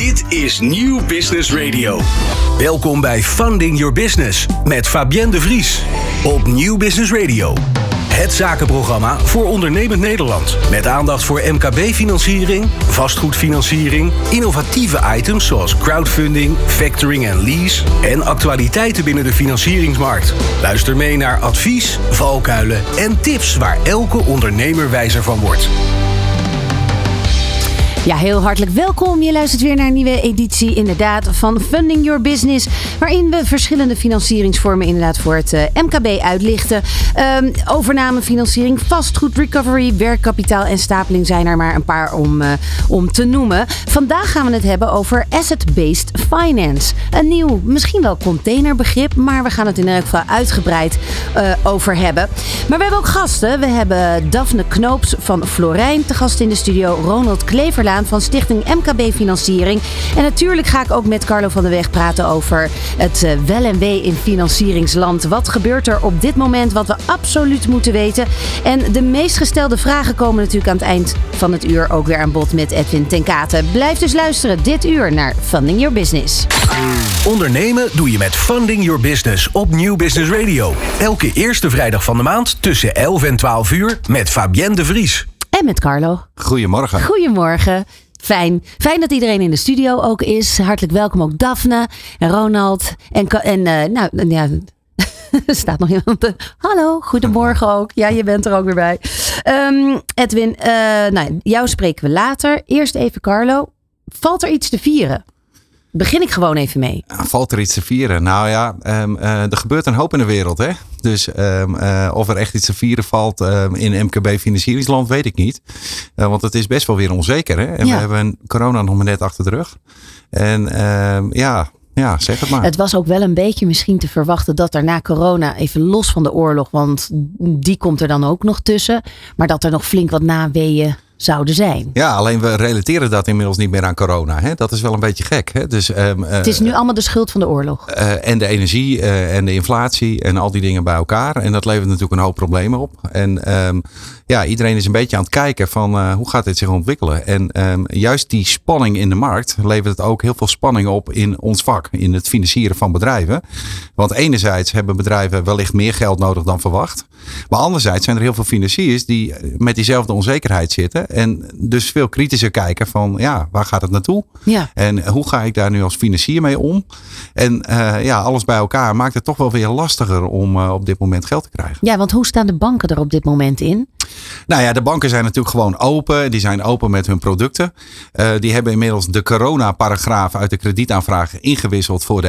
Dit is Nieuw Business Radio. Welkom bij Funding Your Business met Fabienne de Vries op Nieuw Business Radio. Het zakenprogramma voor ondernemend Nederland. Met aandacht voor MKB-financiering, vastgoedfinanciering, innovatieve items zoals crowdfunding, factoring en lease en actualiteiten binnen de financieringsmarkt. Luister mee naar advies, valkuilen en tips waar elke ondernemer wijzer van wordt. Ja, heel hartelijk welkom. Je luistert weer naar een nieuwe editie inderdaad van Funding Your Business. Waarin we verschillende financieringsvormen inderdaad voor het uh, MKB uitlichten. Um, overname, financiering, vastgoed, recovery, werkkapitaal en stapeling zijn er maar een paar om, uh, om te noemen. Vandaag gaan we het hebben over asset-based finance. Een nieuw, misschien wel containerbegrip, maar we gaan het in elk geval uitgebreid uh, over hebben. Maar we hebben ook gasten. We hebben Daphne Knoops van Florijn te gast in de studio. Ronald Van Stichting MKB Financiering. En natuurlijk ga ik ook met Carlo van der Weg praten over het uh, wel en wee in financieringsland. Wat gebeurt er op dit moment wat we absoluut moeten weten? En de meest gestelde vragen komen natuurlijk aan het eind van het uur ook weer aan bod met Edwin Tenkate. Blijf dus luisteren dit uur naar Funding Your Business. Ondernemen doe je met Funding Your Business op Nieuw Business Radio. Elke eerste vrijdag van de maand tussen 11 en 12 uur met Fabienne de Vries. En met Carlo. Goedemorgen. Goedemorgen. Fijn. Fijn dat iedereen in de studio ook is. Hartelijk welkom ook Daphne en Ronald. En, en uh, nou, ja, er staat nog iemand. Hallo, goedemorgen ook. Ja, je bent er ook weer bij. Um, Edwin, uh, nou, jou spreken we later. Eerst even Carlo. Valt er iets te vieren? Begin ik gewoon even mee. Valt er iets te vieren? Nou ja, um, uh, er gebeurt een hoop in de wereld. Hè? Dus um, uh, of er echt iets te vieren valt um, in MKB financieringsland, weet ik niet. Uh, want het is best wel weer onzeker. Hè? En ja. we hebben corona nog maar net achter de rug. En ja, ja, zeg het maar. Het was ook wel een beetje misschien te verwachten dat er na corona, even los van de oorlog, want die komt er dan ook nog tussen. Maar dat er nog flink wat naweeën zouden zijn. Ja, alleen we relateren dat inmiddels niet meer aan corona. Hè? Dat is wel een beetje gek. Hè? Dus, um, het is nu allemaal de schuld van de oorlog. Uh, en de energie uh, en de inflatie en al die dingen bij elkaar. En dat levert natuurlijk een hoop problemen op. En um, ja, iedereen is een beetje aan het kijken van uh, hoe gaat dit zich ontwikkelen. En um, juist die spanning in de markt levert het ook heel veel spanning op in ons vak. In het financieren van bedrijven. Want enerzijds hebben bedrijven wellicht meer geld nodig dan verwacht. Maar anderzijds zijn er heel veel financiers die met diezelfde onzekerheid zitten. En dus veel kritischer kijken van ja, waar gaat het naartoe? Ja. En hoe ga ik daar nu als financier mee om? En uh, ja, alles bij elkaar maakt het toch wel weer lastiger om uh, op dit moment geld te krijgen. Ja, want hoe staan de banken er op dit moment in? Nou ja, de banken zijn natuurlijk gewoon open. Die zijn open met hun producten. Uh, die hebben inmiddels de corona-paragraaf uit de kredietaanvraag ingewisseld voor de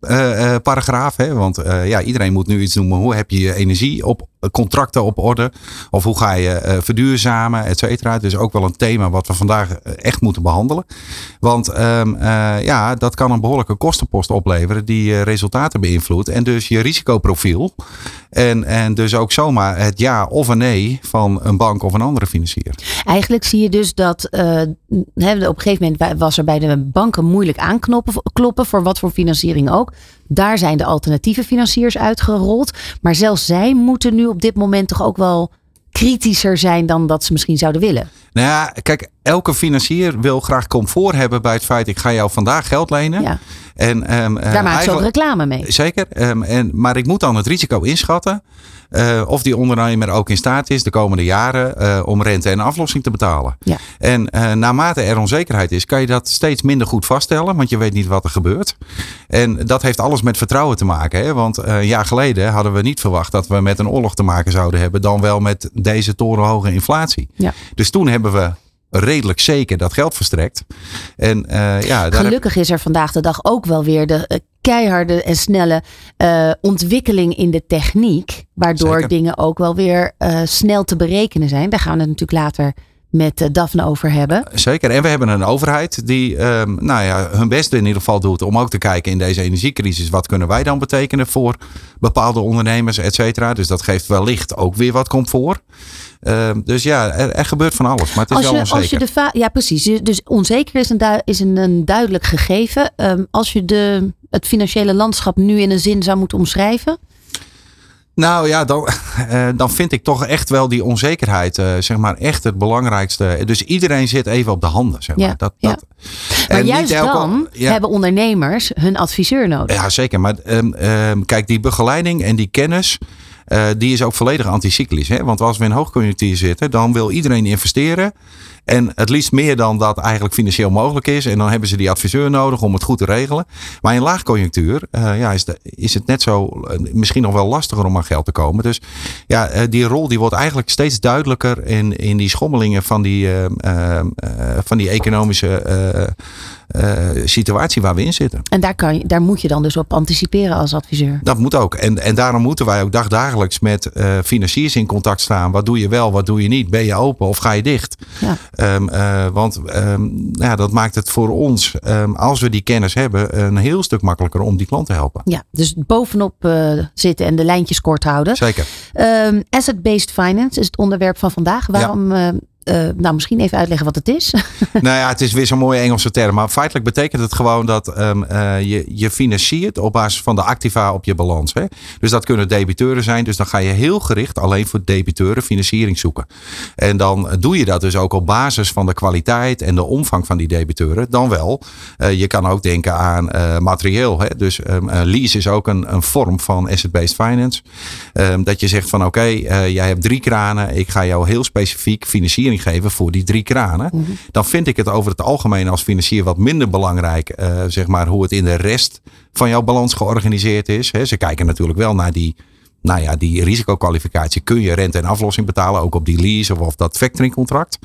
energieparagraaf. Uh, Want uh, ja, iedereen moet nu iets noemen. Hoe heb je je energie op contracten op orde? Of hoe ga je verduurzamen, et cetera? Dus ook wel een thema wat we vandaag echt moeten behandelen. Want um, ja, dat kan een behoorlijke kostenpost opleveren die resultaten beïnvloedt. En dus je risicoprofiel. En, en dus ook zomaar het ja of een nee van een bank of een andere financier. Eigenlijk zie je dus dat uh, op een gegeven moment was er bij de banken moeilijk aankloppen kloppen voor wat voor financiering ook. Daar zijn de alternatieve financiers uitgerold. Maar zelfs zij moeten nu op dit moment toch ook wel kritischer zijn dan dat ze misschien zouden willen. Nou ja, kijk, elke financier wil graag comfort hebben bij het feit: ik ga jou vandaag geld lenen. Ja. En, um, Daar maakt ze ook reclame mee. Zeker. Um, en, maar ik moet dan het risico inschatten. Uh, of die ondernemer ook in staat is de komende jaren uh, om rente en aflossing te betalen. Ja. En uh, naarmate er onzekerheid is, kan je dat steeds minder goed vaststellen, want je weet niet wat er gebeurt. En dat heeft alles met vertrouwen te maken. Hè? Want een jaar geleden hadden we niet verwacht dat we met een oorlog te maken zouden hebben, dan wel met deze torenhoge inflatie. Ja. Dus toen hebben we redelijk zeker dat geld verstrekt. En, uh, ja, Gelukkig is er vandaag de dag ook wel weer de uh, keiharde en snelle uh, ontwikkeling in de techniek. Waardoor Zeker. dingen ook wel weer snel te berekenen zijn. Daar gaan we het natuurlijk later met Daphne over hebben. Zeker. En we hebben een overheid die um, nou ja, hun best in ieder geval doet om ook te kijken in deze energiecrisis. Wat kunnen wij dan betekenen voor bepaalde ondernemers, et cetera. Dus dat geeft wellicht ook weer wat comfort. Uh, dus ja, er, er, gebeurt van alles. Maar het is als je, wel onzeker. Als je de ja, precies. Dus onzeker is een, is een, een duidelijk gegeven. Um, als je de, het financiële landschap nu in een zin zou moeten omschrijven. Nou ja, dan, uh, dan vind ik toch echt wel die onzekerheid, uh, zeg maar, echt het belangrijkste. Dus iedereen zit even op de handen, zeg maar. Ja, dat, ja. dat, Maar en juist elke- dan ja. hebben ondernemers hun adviseur nodig. Ja, zeker. Maar ehm, ehm, kijk, die begeleiding en die kennis, eh, die is ook volledig anticyclisch. Hè? Want als we in hoogconjunctuur zitten, dan wil iedereen investeren. En het liefst meer dan dat eigenlijk financieel mogelijk is. En dan hebben ze die adviseur nodig om het goed te regelen. Maar in laagconjunctuur eh, ja, is, de, is het net zo, eh, misschien nog wel lastiger om aan geld te komen. Dus ja, eh, die rol die wordt eigenlijk steeds duidelijker in, in die schommelingen van die, van die economische situatie waar we in zitten. En daar, kan je, daar moet je dan dus op anticiperen als adviseur. Dat moet ook. En, en daarom moeten wij ook dagdagelijks met financiers in contact staan. Wat doe je wel, wat doe je niet? Ben je open of ga je dicht? Ja. Ehm, eh, want ehm, ja, dat maakt het voor ons, ehm, als we die kennis hebben, een heel stuk makkelijker om die klant te helpen. Ja, dus bovenop eh, zitten en de lijntjes kort houden. Zeker. Asset-based finance is het onderwerp van vandaag. Waarom, eh, eh, nou misschien even uitleggen wat het is. nou ja, het is weer zo'n mooie Engelse term. Maar feitelijk betekent het gewoon dat ehm, eh, je, je financiert op basis van de activa op je balans. Hè? Dus dat kunnen debiteuren zijn. Dus dan ga je heel gericht alleen voor debiteuren financiering zoeken. En dan doe je dat dus ook op basis van de kwaliteit en de omvang van die debiteuren. Dan wel. Eh, je kan ook denken aan materieel. Hè? Dus ehm, eh, lease is ook een, een vorm van asset-based finance. Ehm, dat je zegt van oké, jij hebt drie kranen. Ik ga jou heel specifiek financiering geven voor die drie kranen. Dan vind ik het over het algemeen als financier wat minder belangrijk. eh, zeg maar hoe het in de rest van jouw balans georganiseerd is. Ze kijken natuurlijk wel naar die. Nou ja, die risicokwalificatie kun je rente en aflossing betalen, ook op die lease of, of dat factoringcontract.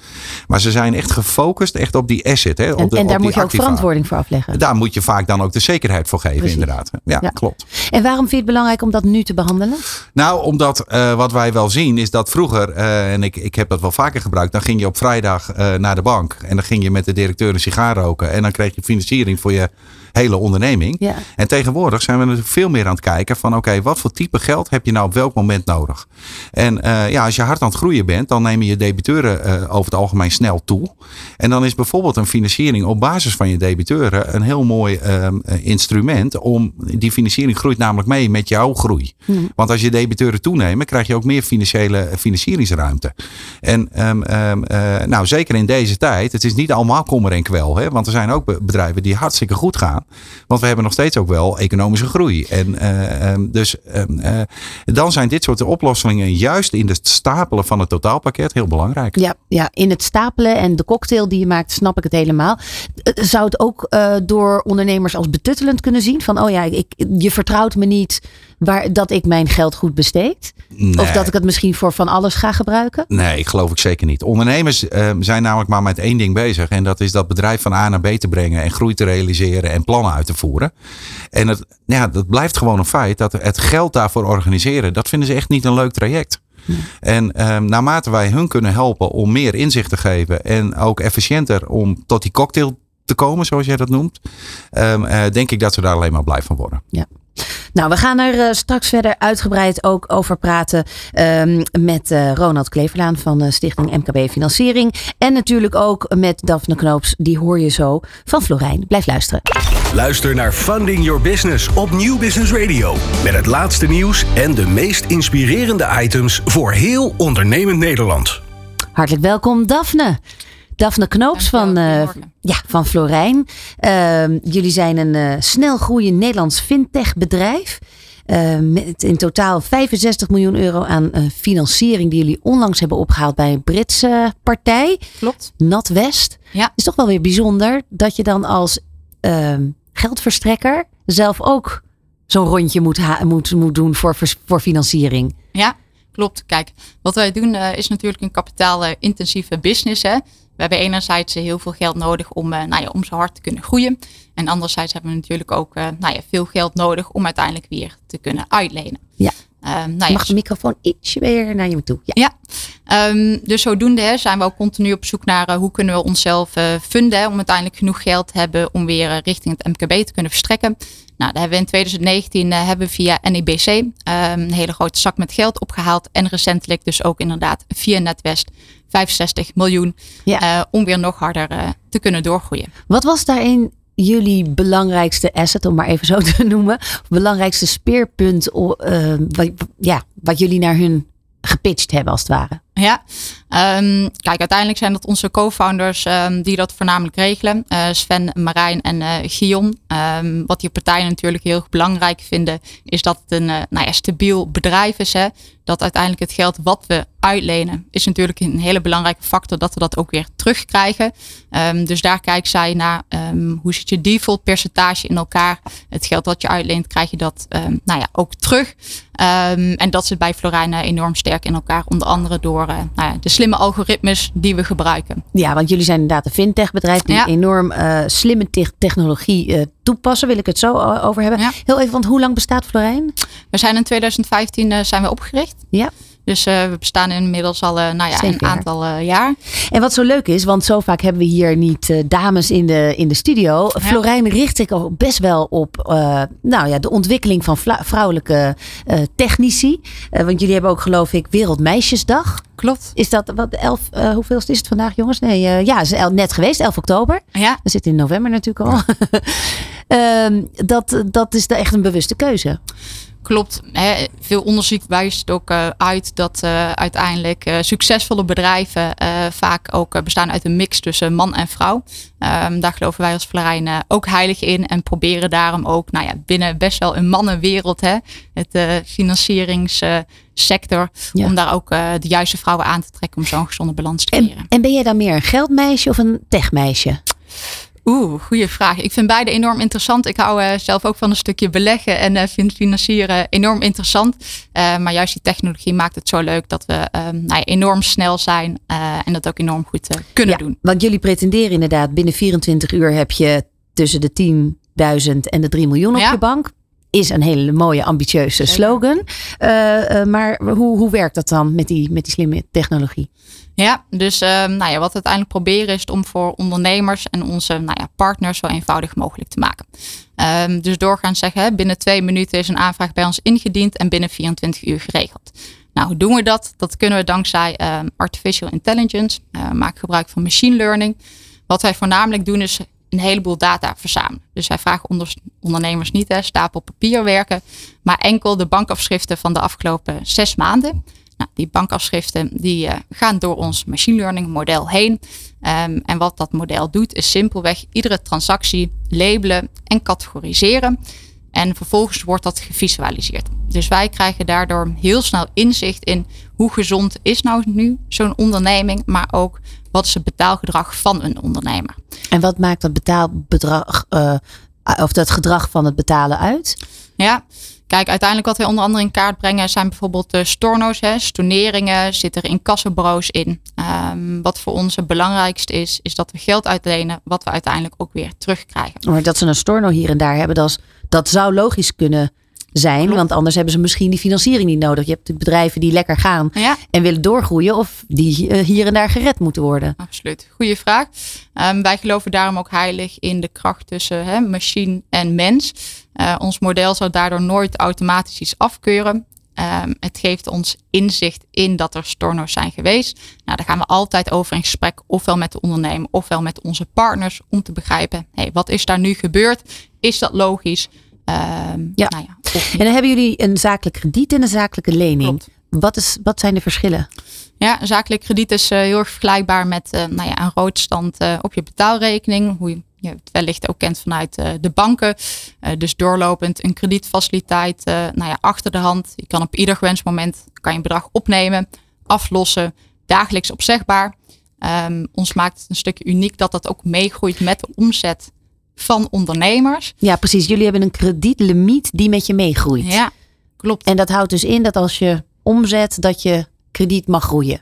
Maar ze zijn echt gefocust echt op die asset. Hè, op En, de, en daar moet je ook verantwoording voor afleggen. Daar moet je vaak dan ook de zekerheid voor geven, Precies. inderdaad. Ja, Ja. klopt. En waarom vind je het belangrijk om dat nu te behandelen? Nou, omdat eh, wat wij wel zien is dat vroeger, eh, en ik, ik heb dat wel vaker gebruikt, dan ging je op vrijdag eh, naar de bank en dan ging je met de directeur een sigaar roken en dan kreeg je financiering voor je hele onderneming. Ja. En tegenwoordig zijn we natuurlijk veel meer aan het kijken van oké, wat voor type geld heb je nou op welk moment nodig? En eh, ja, als je hard aan het groeien bent, dan nemen je debiteuren eh, over het algemeen snel toe. En dan is bijvoorbeeld een financiering op basis van je debiteuren een heel mooi ehm, eh, instrument om die financiering groeit namelijk mee met jouw groei. Want als je debiteuren toenemen, krijg je ook meer financiële financieringsruimte. En ehm, ehm, eh, nou, zeker in deze tijd, het is niet allemaal kommer en kwel. Hè? Want er zijn ook be- bedrijven die hartstikke goed gaan. Want we hebben nog steeds ook wel economische groei. En eh, ehm, dus ehm, eh, dan zijn dit soort oplossingen juist in het stapelen van het totaalpakket heel belangrijk. Ja, ja, in het stapelen en de cocktail die je maakt, snap ik het helemaal. Eh, Zou het ook door ondernemers als betuttelend kunnen zien? Van, oh ja, ik, je vertrouwt me niet waar, dat ik mijn geld goed besteed? Of dat ik het misschien voor van alles ga gebruiken? Nee, geloof ik zeker niet. Ondernemers ehm, zijn namelijk maar met één ding bezig. En dat is dat bedrijf van A naar B te brengen. En groei te realiseren en plannen uit te voeren. En het, ja, dat blijft gewoon een feit. Dat het geld daarvoor organiseren, dat vinden ze echt niet een leuk traject. En ehm, naarmate wij hun kunnen helpen om meer inzicht te geven. En ook efficiënter om tot die cocktail te komen, zoals jij dat noemt. ehm, eh, denk ik dat ze daar alleen maar blij van worden. Ja. Nou, we gaan er eh, straks verder uitgebreid ook over praten ehm, met eh, Ronald Kleverlaan van de Stichting MKB Financiering. En natuurlijk ook met Daphne Knoops, die hoor je zo van Florijn. Blijf luisteren. Luister naar Funding Your Business op Nieuw Business Radio. Met het laatste nieuws en de meest inspirerende items voor heel ondernemend Nederland. Hartelijk welkom, Daphne. Daphne Knoops van, eh, ja, van Florijn. Ehm, jullie zijn een eh, snel groeiend Nederlands fintech bedrijf. Eh, met in totaal 65 miljoen euro aan financiering die jullie onlangs hebben opgehaald bij een Britse partij, Klopt. NatWest. Ja. is toch wel weer bijzonder dat je dan als ehm, geldverstrekker zelf ook zo'n rondje moet, moet, moet doen voor, voor financiering. Ja, klopt. Kijk, wat wij doen is natuurlijk een kapitaalintensieve business. Hè. Hebben enerzijds eh, heel veel geld nodig om, eh, nou ja, om zo hard te kunnen groeien. En anderzijds hebben we natuurlijk ook eh, nou ja, veel geld nodig om uiteindelijk weer te kunnen uitlenen. Ja. Ehm, nou ja, Mag de microfoon ietsje weer naar je toe? Ja. Ja, Ehm, dus zodoende hè, zijn we ook continu op zoek naar eh, hoe kunnen we onszelf eh funden hè, om uiteindelijk genoeg geld te hebben om weer eh, richting het MKB te kunnen verstrekken. Nou, daar hebben we in 2019 eh, hebben we via NEBC ehm, een hele grote zak met geld opgehaald en recentelijk dus ook inderdaad via NetWest 65 miljoen Ja. om weer nog harder te kunnen doorgroeien. Wat was daarin jullie belangrijkste asset, om maar even zo te noemen, belangrijkste speerpunt, uh, wat, ja, wat jullie naar hun gepitcht hebben als het ware? Ja, um, kijk, uiteindelijk zijn dat onze co-founders um, die dat voornamelijk regelen. Uh, Sven, Marijn en uh, Guillaume. Um, wat die partijen natuurlijk heel belangrijk vinden, is dat het een uh, nou ja, stabiel bedrijf is. Hè? Dat uiteindelijk het geld wat we uitlenen, is natuurlijk een hele belangrijke factor dat we dat ook weer terugkrijgen. dus daar kijken zij naar hoe zit je default percentage in elkaar. Het geld wat je uitleent, krijg je dat nou ja, ook terug. en dat zit bij Florijn enorm sterk in elkaar, onder andere door nou ja, de slimme algoritmes die we gebruiken. Ja, want jullie zijn inderdaad een fintech bedrijf die enorm uh, slimme te technologie uh, toepassen. Wil ik het zo over hebben. Ja. Heel even, want hoe lang bestaat Florijn? We zijn in 2015 zijn we opgericht. Ja. Dus uh, we bestaan inmiddels al uh, nou ja, een aantal uh, jaar. En wat zo leuk is, want zo vaak hebben we hier niet dames in de, in de studio. Ja. Florijn richt zich ook best wel op nou ja, de ontwikkeling van vrouwelijke technici. want jullie hebben ook geloof ik Wereldmeisjesdag. Klopt. Is dat wat elf, hoeveel is het vandaag jongens? Nee, ja, is net geweest, 11 oktober. Ja. We zitten in november natuurlijk al. Ehm, dat, dat is echt een bewuste keuze. Klopt. Hè. Veel onderzoek wijst ook uh, uit dat uh, uiteindelijk uh, succesvolle bedrijven vaak ook bestaan uit een mix tussen man en vrouw. Um, daar geloven wij als Florijn ook heilig in en proberen daarom ook nou ja, binnen best wel een mannenwereld, hè, het financieringssector, ja. om daar ook de juiste vrouwen aan te trekken om zo'n gezonde balans te creëren. En, en ben jij dan meer een geldmeisje of een techmeisje? Oeh, goede vraag. Ik vind beide enorm interessant. Ik hou uh, zelf ook van een stukje beleggen en uh, vind financieren enorm interessant. Uh, maar juist die technologie maakt het zo leuk dat we nou ja, enorm snel zijn en dat ook enorm goed kunnen ja, doen. Want jullie pretenderen inderdaad binnen 24 uur heb je tussen de 10.000 en de 3 miljoen op ja. je bank is een hele mooie, ambitieuze slogan. Maar hoe, hoe werkt dat dan met die, met die slimme technologie? Ja, dus uh, nou ja, wat we uiteindelijk proberen is om voor ondernemers en onze nou ja, partners zo eenvoudig mogelijk te maken. Um, dus doorgaan zeggen, binnen twee minuten is een aanvraag bij ons ingediend en binnen 24 uur geregeld. Nou, hoe doen we dat? Dat kunnen we dankzij um, artificial intelligence, uh, maken gebruik van machine learning. Wat wij voornamelijk doen is een heleboel data verzamelen. Dus wij vragen onder, ondernemers niet hè, stapel papier werken, maar enkel de bankafschriften van de afgelopen zes maanden. Nou, die bankafschriften die, uh, gaan door ons machine learning model heen. Um, en wat dat model doet is simpelweg iedere transactie labelen en categoriseren. En vervolgens wordt dat gevisualiseerd. Dus wij krijgen daardoor heel snel inzicht in hoe gezond is nou nu zo'n onderneming, maar ook wat is het betaalgedrag van een ondernemer. En wat maakt dat betaalbedrag uh, of dat gedrag van het betalen uit? Ja, kijk, uiteindelijk wat wij onder andere in kaart brengen zijn bijvoorbeeld de storno's, hè, storneringen, zit er incassobureaus in. Um, wat voor ons het belangrijkste is, is dat we geld uitlenen wat we uiteindelijk ook weer terugkrijgen. Maar dat ze een storno hier en daar hebben, dat, is, dat zou logisch kunnen zijn. Klopt. Want anders hebben ze misschien die financiering niet nodig. Je hebt bedrijven die lekker gaan ja. en willen doorgroeien. Of die uh, hier en daar gered moeten worden. Absoluut. Goeie vraag. Um, wij geloven daarom ook heilig in de kracht tussen hè, machine en mens. Uh, ons model zou daardoor nooit automatisch iets afkeuren. Um, het geeft ons inzicht in dat er storno's zijn geweest. Nou, daar gaan we altijd over in gesprek, ofwel met de ondernemer, ofwel met onze partners, om te begrijpen, hey, wat is daar nu gebeurd? Is dat logisch? Um, ja. Nou ja en dan hebben jullie een zakelijk krediet en een zakelijke lening. Wat, is, wat zijn de verschillen? Ja, een zakelijk krediet is uh, heel erg vergelijkbaar met uh, nou ja, een roodstand uh, op je betaalrekening. Hoe je, het wellicht ook kent vanuit de banken. dus doorlopend een kredietfaciliteit nou ja, achter de hand. Je kan op ieder gewenst moment kan je een bedrag opnemen, aflossen, dagelijks opzegbaar. Um, ons maakt het een stukje uniek dat dat ook meegroeit met de omzet van ondernemers. Ja, precies. Jullie hebben een kredietlimiet die met je meegroeit. Ja, klopt. En dat houdt dus in dat als je omzet, dat je krediet mag groeien.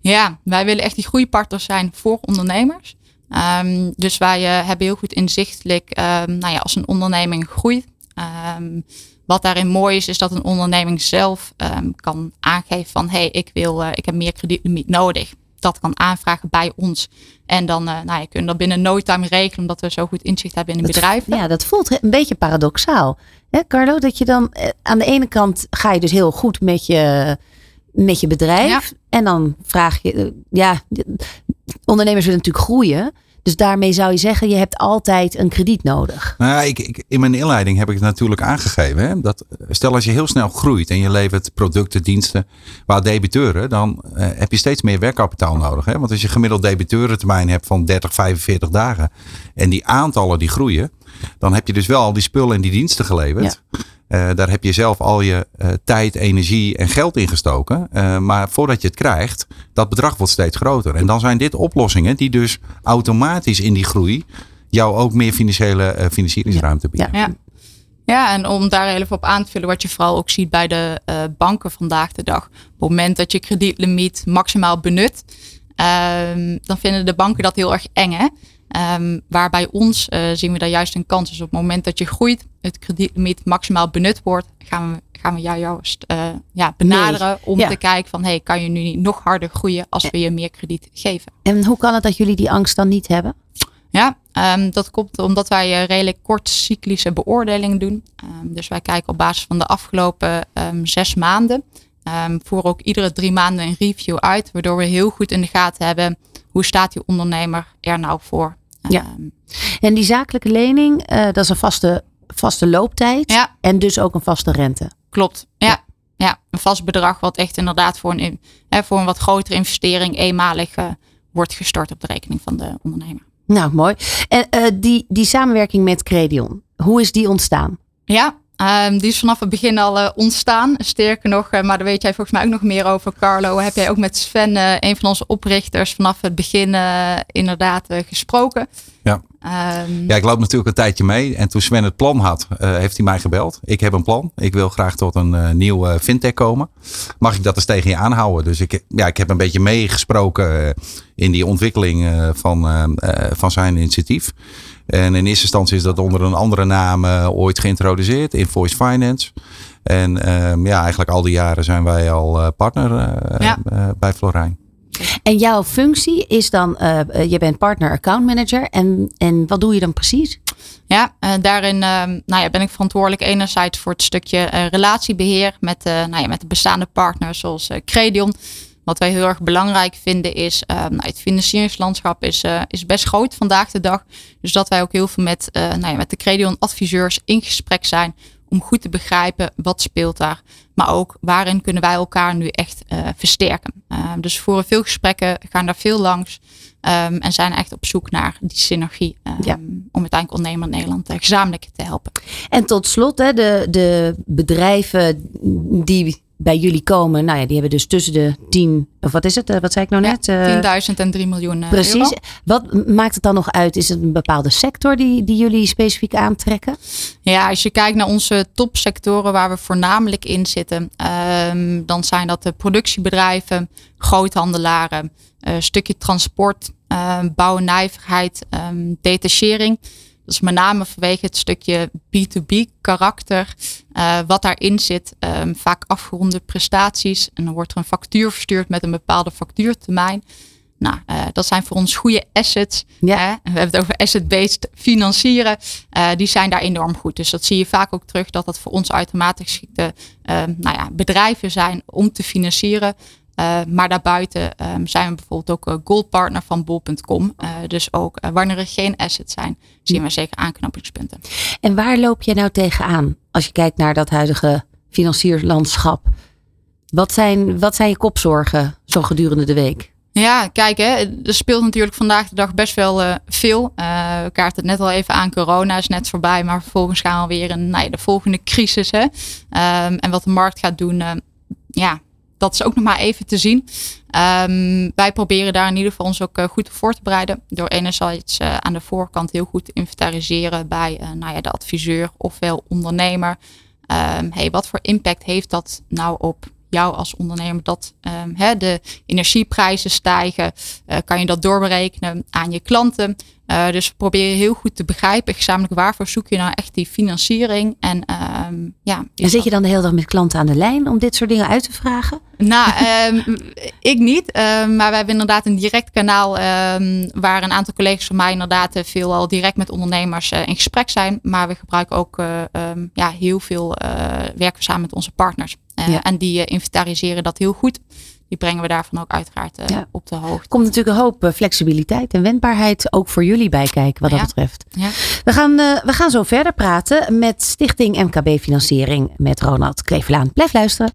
Ja, wij willen echt die groeipartners zijn voor ondernemers. Um, dus wij uh, hebben heel goed inzichtelijk, um, nou ja, als een onderneming groeit. Um, wat daarin mooi is, is dat een onderneming zelf kan aangeven van, hé, hey, ik wil, uh, ik heb meer kredietlimiet nodig dat kan aanvragen bij ons. En dan uh, nou, je kunt dat binnen no time regelen, omdat we zo goed inzicht hebben in een bedrijf. Ja, dat voelt een beetje paradoxaal. Hè, Carlo, dat je dan eh, aan de ene kant ga je dus heel goed met je, met je bedrijf. Ja. En dan vraag je, ja, ondernemers willen natuurlijk groeien. Dus daarmee zou je zeggen, je hebt altijd een krediet nodig. Nou, ik, ik, in mijn inleiding heb ik het natuurlijk aangegeven. Hè, dat, stel als je heel snel groeit en je levert producten, diensten waar debiteuren, dan uh, heb je steeds meer werkkapitaal nodig. Hè? Want als je gemiddeld debiteurentermijn hebt van 30, 45 dagen en die aantallen die groeien, dan heb je dus wel al die spullen en die diensten geleverd. Ja. Uh, daar heb je zelf al je uh, tijd, energie en geld in gestoken. Uh, maar voordat je het krijgt, dat bedrag wordt steeds groter. En dan zijn dit oplossingen die dus automatisch in die groei jou ook meer financiële financieringsruimte bieden. Ja. ja. Ja, en om daar even op aan te vullen, wat je vooral ook ziet bij de banken vandaag de dag. Op het moment dat je kredietlimiet maximaal benut, ehm, dan vinden de banken dat heel erg eng. Hè? Um, waar bij ons uh, zien we daar juist een kans. Dus op het moment dat je groeit, het kredietlimiet maximaal benut wordt, gaan we, gaan we jou juist uh, ja, benaderen nee. om ja. te kijken van hey, kan je nu niet nog harder groeien als we je meer krediet geven. En hoe kan het dat jullie die angst dan niet hebben? Ja, um, dat komt omdat wij uh, redelijk kortcyclische beoordelingen doen. Um, dus wij kijken op basis van de afgelopen zes maanden. voeren ook iedere drie maanden een review uit, waardoor we heel goed in de gaten hebben hoe staat die ondernemer er nou voor. Ja. En die zakelijke lening, uh, dat is een vaste, vaste looptijd. Ja. En dus ook een vaste rente. Klopt. Ja. ja. ja. een vast bedrag wat echt inderdaad voor een, hè, voor een wat grotere investering eenmalig uh, wordt gestort op de rekening van de ondernemer. Nou, mooi. En uh, die, die samenwerking met Credion, hoe is die ontstaan? Ja, Um, die is vanaf het begin al uh, ontstaan. Sterker nog, uh, maar daar weet jij volgens mij ook nog meer over, Carlo. Heb jij ook met Sven, uh, een van onze oprichters, vanaf het begin inderdaad gesproken? Ja. Um, ja, ik loop natuurlijk een tijdje mee. En toen Sven het plan had, heeft hij mij gebeld. Ik heb een plan. Ik wil graag tot een nieuw fintech komen. Mag ik dat eens tegen je aanhouden? Dus ik, ja, ik heb een beetje meegesproken in die ontwikkeling van, van zijn initiatief. En in eerste instantie is dat onder een andere naam uh, ooit geïntroduceerd, Invoice Finance. En uh, ja, eigenlijk al die jaren zijn wij al uh, partner ja. bij Florijn. En jouw functie is dan, je bent partner account manager. En, en wat doe je dan precies? Ja, daarin nou ja, ben ik verantwoordelijk enerzijds voor het stukje relatiebeheer met, nou ja, met de bestaande partners zoals Credion. Wat wij heel erg belangrijk vinden is, uh, nou, het financieringslandschap is, uh, is best groot vandaag de dag. Dus dat wij ook heel veel met, uh, nou ja, met de Credion adviseurs in gesprek zijn om goed te begrijpen wat speelt daar. Maar ook waarin kunnen wij elkaar nu echt versterken. dus we voeren veel gesprekken, gaan daar veel langs. Um, en zijn echt op zoek naar die synergie um, ja. om uiteindelijk ondernemer in Nederland gezamenlijk te helpen. En tot slot, hè, de, de bedrijven die bij jullie komen, nou ja, die hebben dus tussen de 10, of wat is het? Wat zei ik nou net? Ja, 10.000 en 3 miljoen. Precies. Euro. Wat maakt het dan nog uit? Is het een bepaalde sector die, die jullie specifiek aantrekken? Ja, als je kijkt naar onze topsectoren waar we voornamelijk in zitten, um, dan zijn dat de productiebedrijven, groothandelaren, uh, stukje transport, uh, bouw en nijverheid, um, detachering. Dat is met name vanwege het stukje B2B karakter. Uh, wat daarin zit. Um, vaak afgeronde prestaties. En dan wordt er een factuur verstuurd met een bepaalde factuurtermijn. Nou, uh, dat zijn voor ons goede assets. Ja. Hè? We hebben het over asset-based financieren. Uh, die zijn daar enorm goed. Dus dat zie je vaak ook terug dat dat voor ons automatisch geschikte nou ja, bedrijven zijn om te financieren. Uh, maar daarbuiten um, zijn we bijvoorbeeld ook uh, goldpartner van bol.com. Uh, dus ook wanneer er geen assets zijn, zien we zeker aanknopingspunten. En waar loop je nou tegenaan als je kijkt naar dat huidige financierlandschap? Wat zijn, wat zijn je kopzorgen zo gedurende de week? Ja, kijk, hè, er speelt natuurlijk vandaag de dag best wel uh, veel. Uh, we kaart het net al even aan, corona is net voorbij, maar vervolgens gaan we weer een, nou ja, de volgende crisis. Hè. Um, en wat de markt gaat doen, uh, ja, dat is ook nog maar even te zien. Um, wij proberen daar in ieder geval ons ook uh, goed voor te bereiden. Door enerzijds uh, aan de voorkant heel goed te inventariseren bij uh, nou ja, de adviseur ofwel ondernemer. Um, hey, wat voor impact heeft dat nou op jou als ondernemer? Dat um, hè, de energieprijzen stijgen. kan je dat doorberekenen aan je klanten? Uh, dus we proberen heel goed te begrijpen, gezamenlijk waarvoor zoek je nou echt die financiering. En, um, ja, en zit je dan de hele dag met klanten aan de lijn om dit soort dingen uit te vragen? Nou, um, ik niet. Um, maar we hebben inderdaad een direct kanaal waar een aantal collega's van mij inderdaad veel al direct met ondernemers uh, in gesprek zijn. Maar we gebruiken ook uh, ja, heel veel, werken we samen met onze partners. Ja. En die inventariseren dat heel goed. Die brengen we daarvan ook uiteraard uh, Ja. op de hoogte. komt natuurlijk een hoop eh, flexibiliteit en wendbaarheid ook voor jullie bij kijken wat dat betreft. Ja. We gaan, eh, we gaan zo verder praten met Stichting MKB Financiering met Ronald Klevelaan. Blijf luisteren.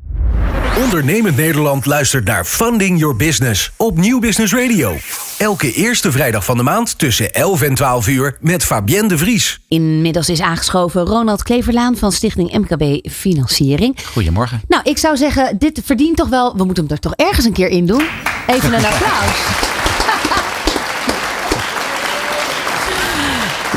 Ondernemend Nederland luistert naar Funding Your Business op Nieuw Business Radio. Elke eerste vrijdag van de maand tussen 11 en 12 uur met Fabienne de Vries. Inmiddels is aangeschoven Ronald Kleverlaan van Stichting MKB Financiering. Goedemorgen. Nou, ik zou zeggen, dit verdient toch wel, we moeten hem er toch ergens een keer in doen. Even een applaus.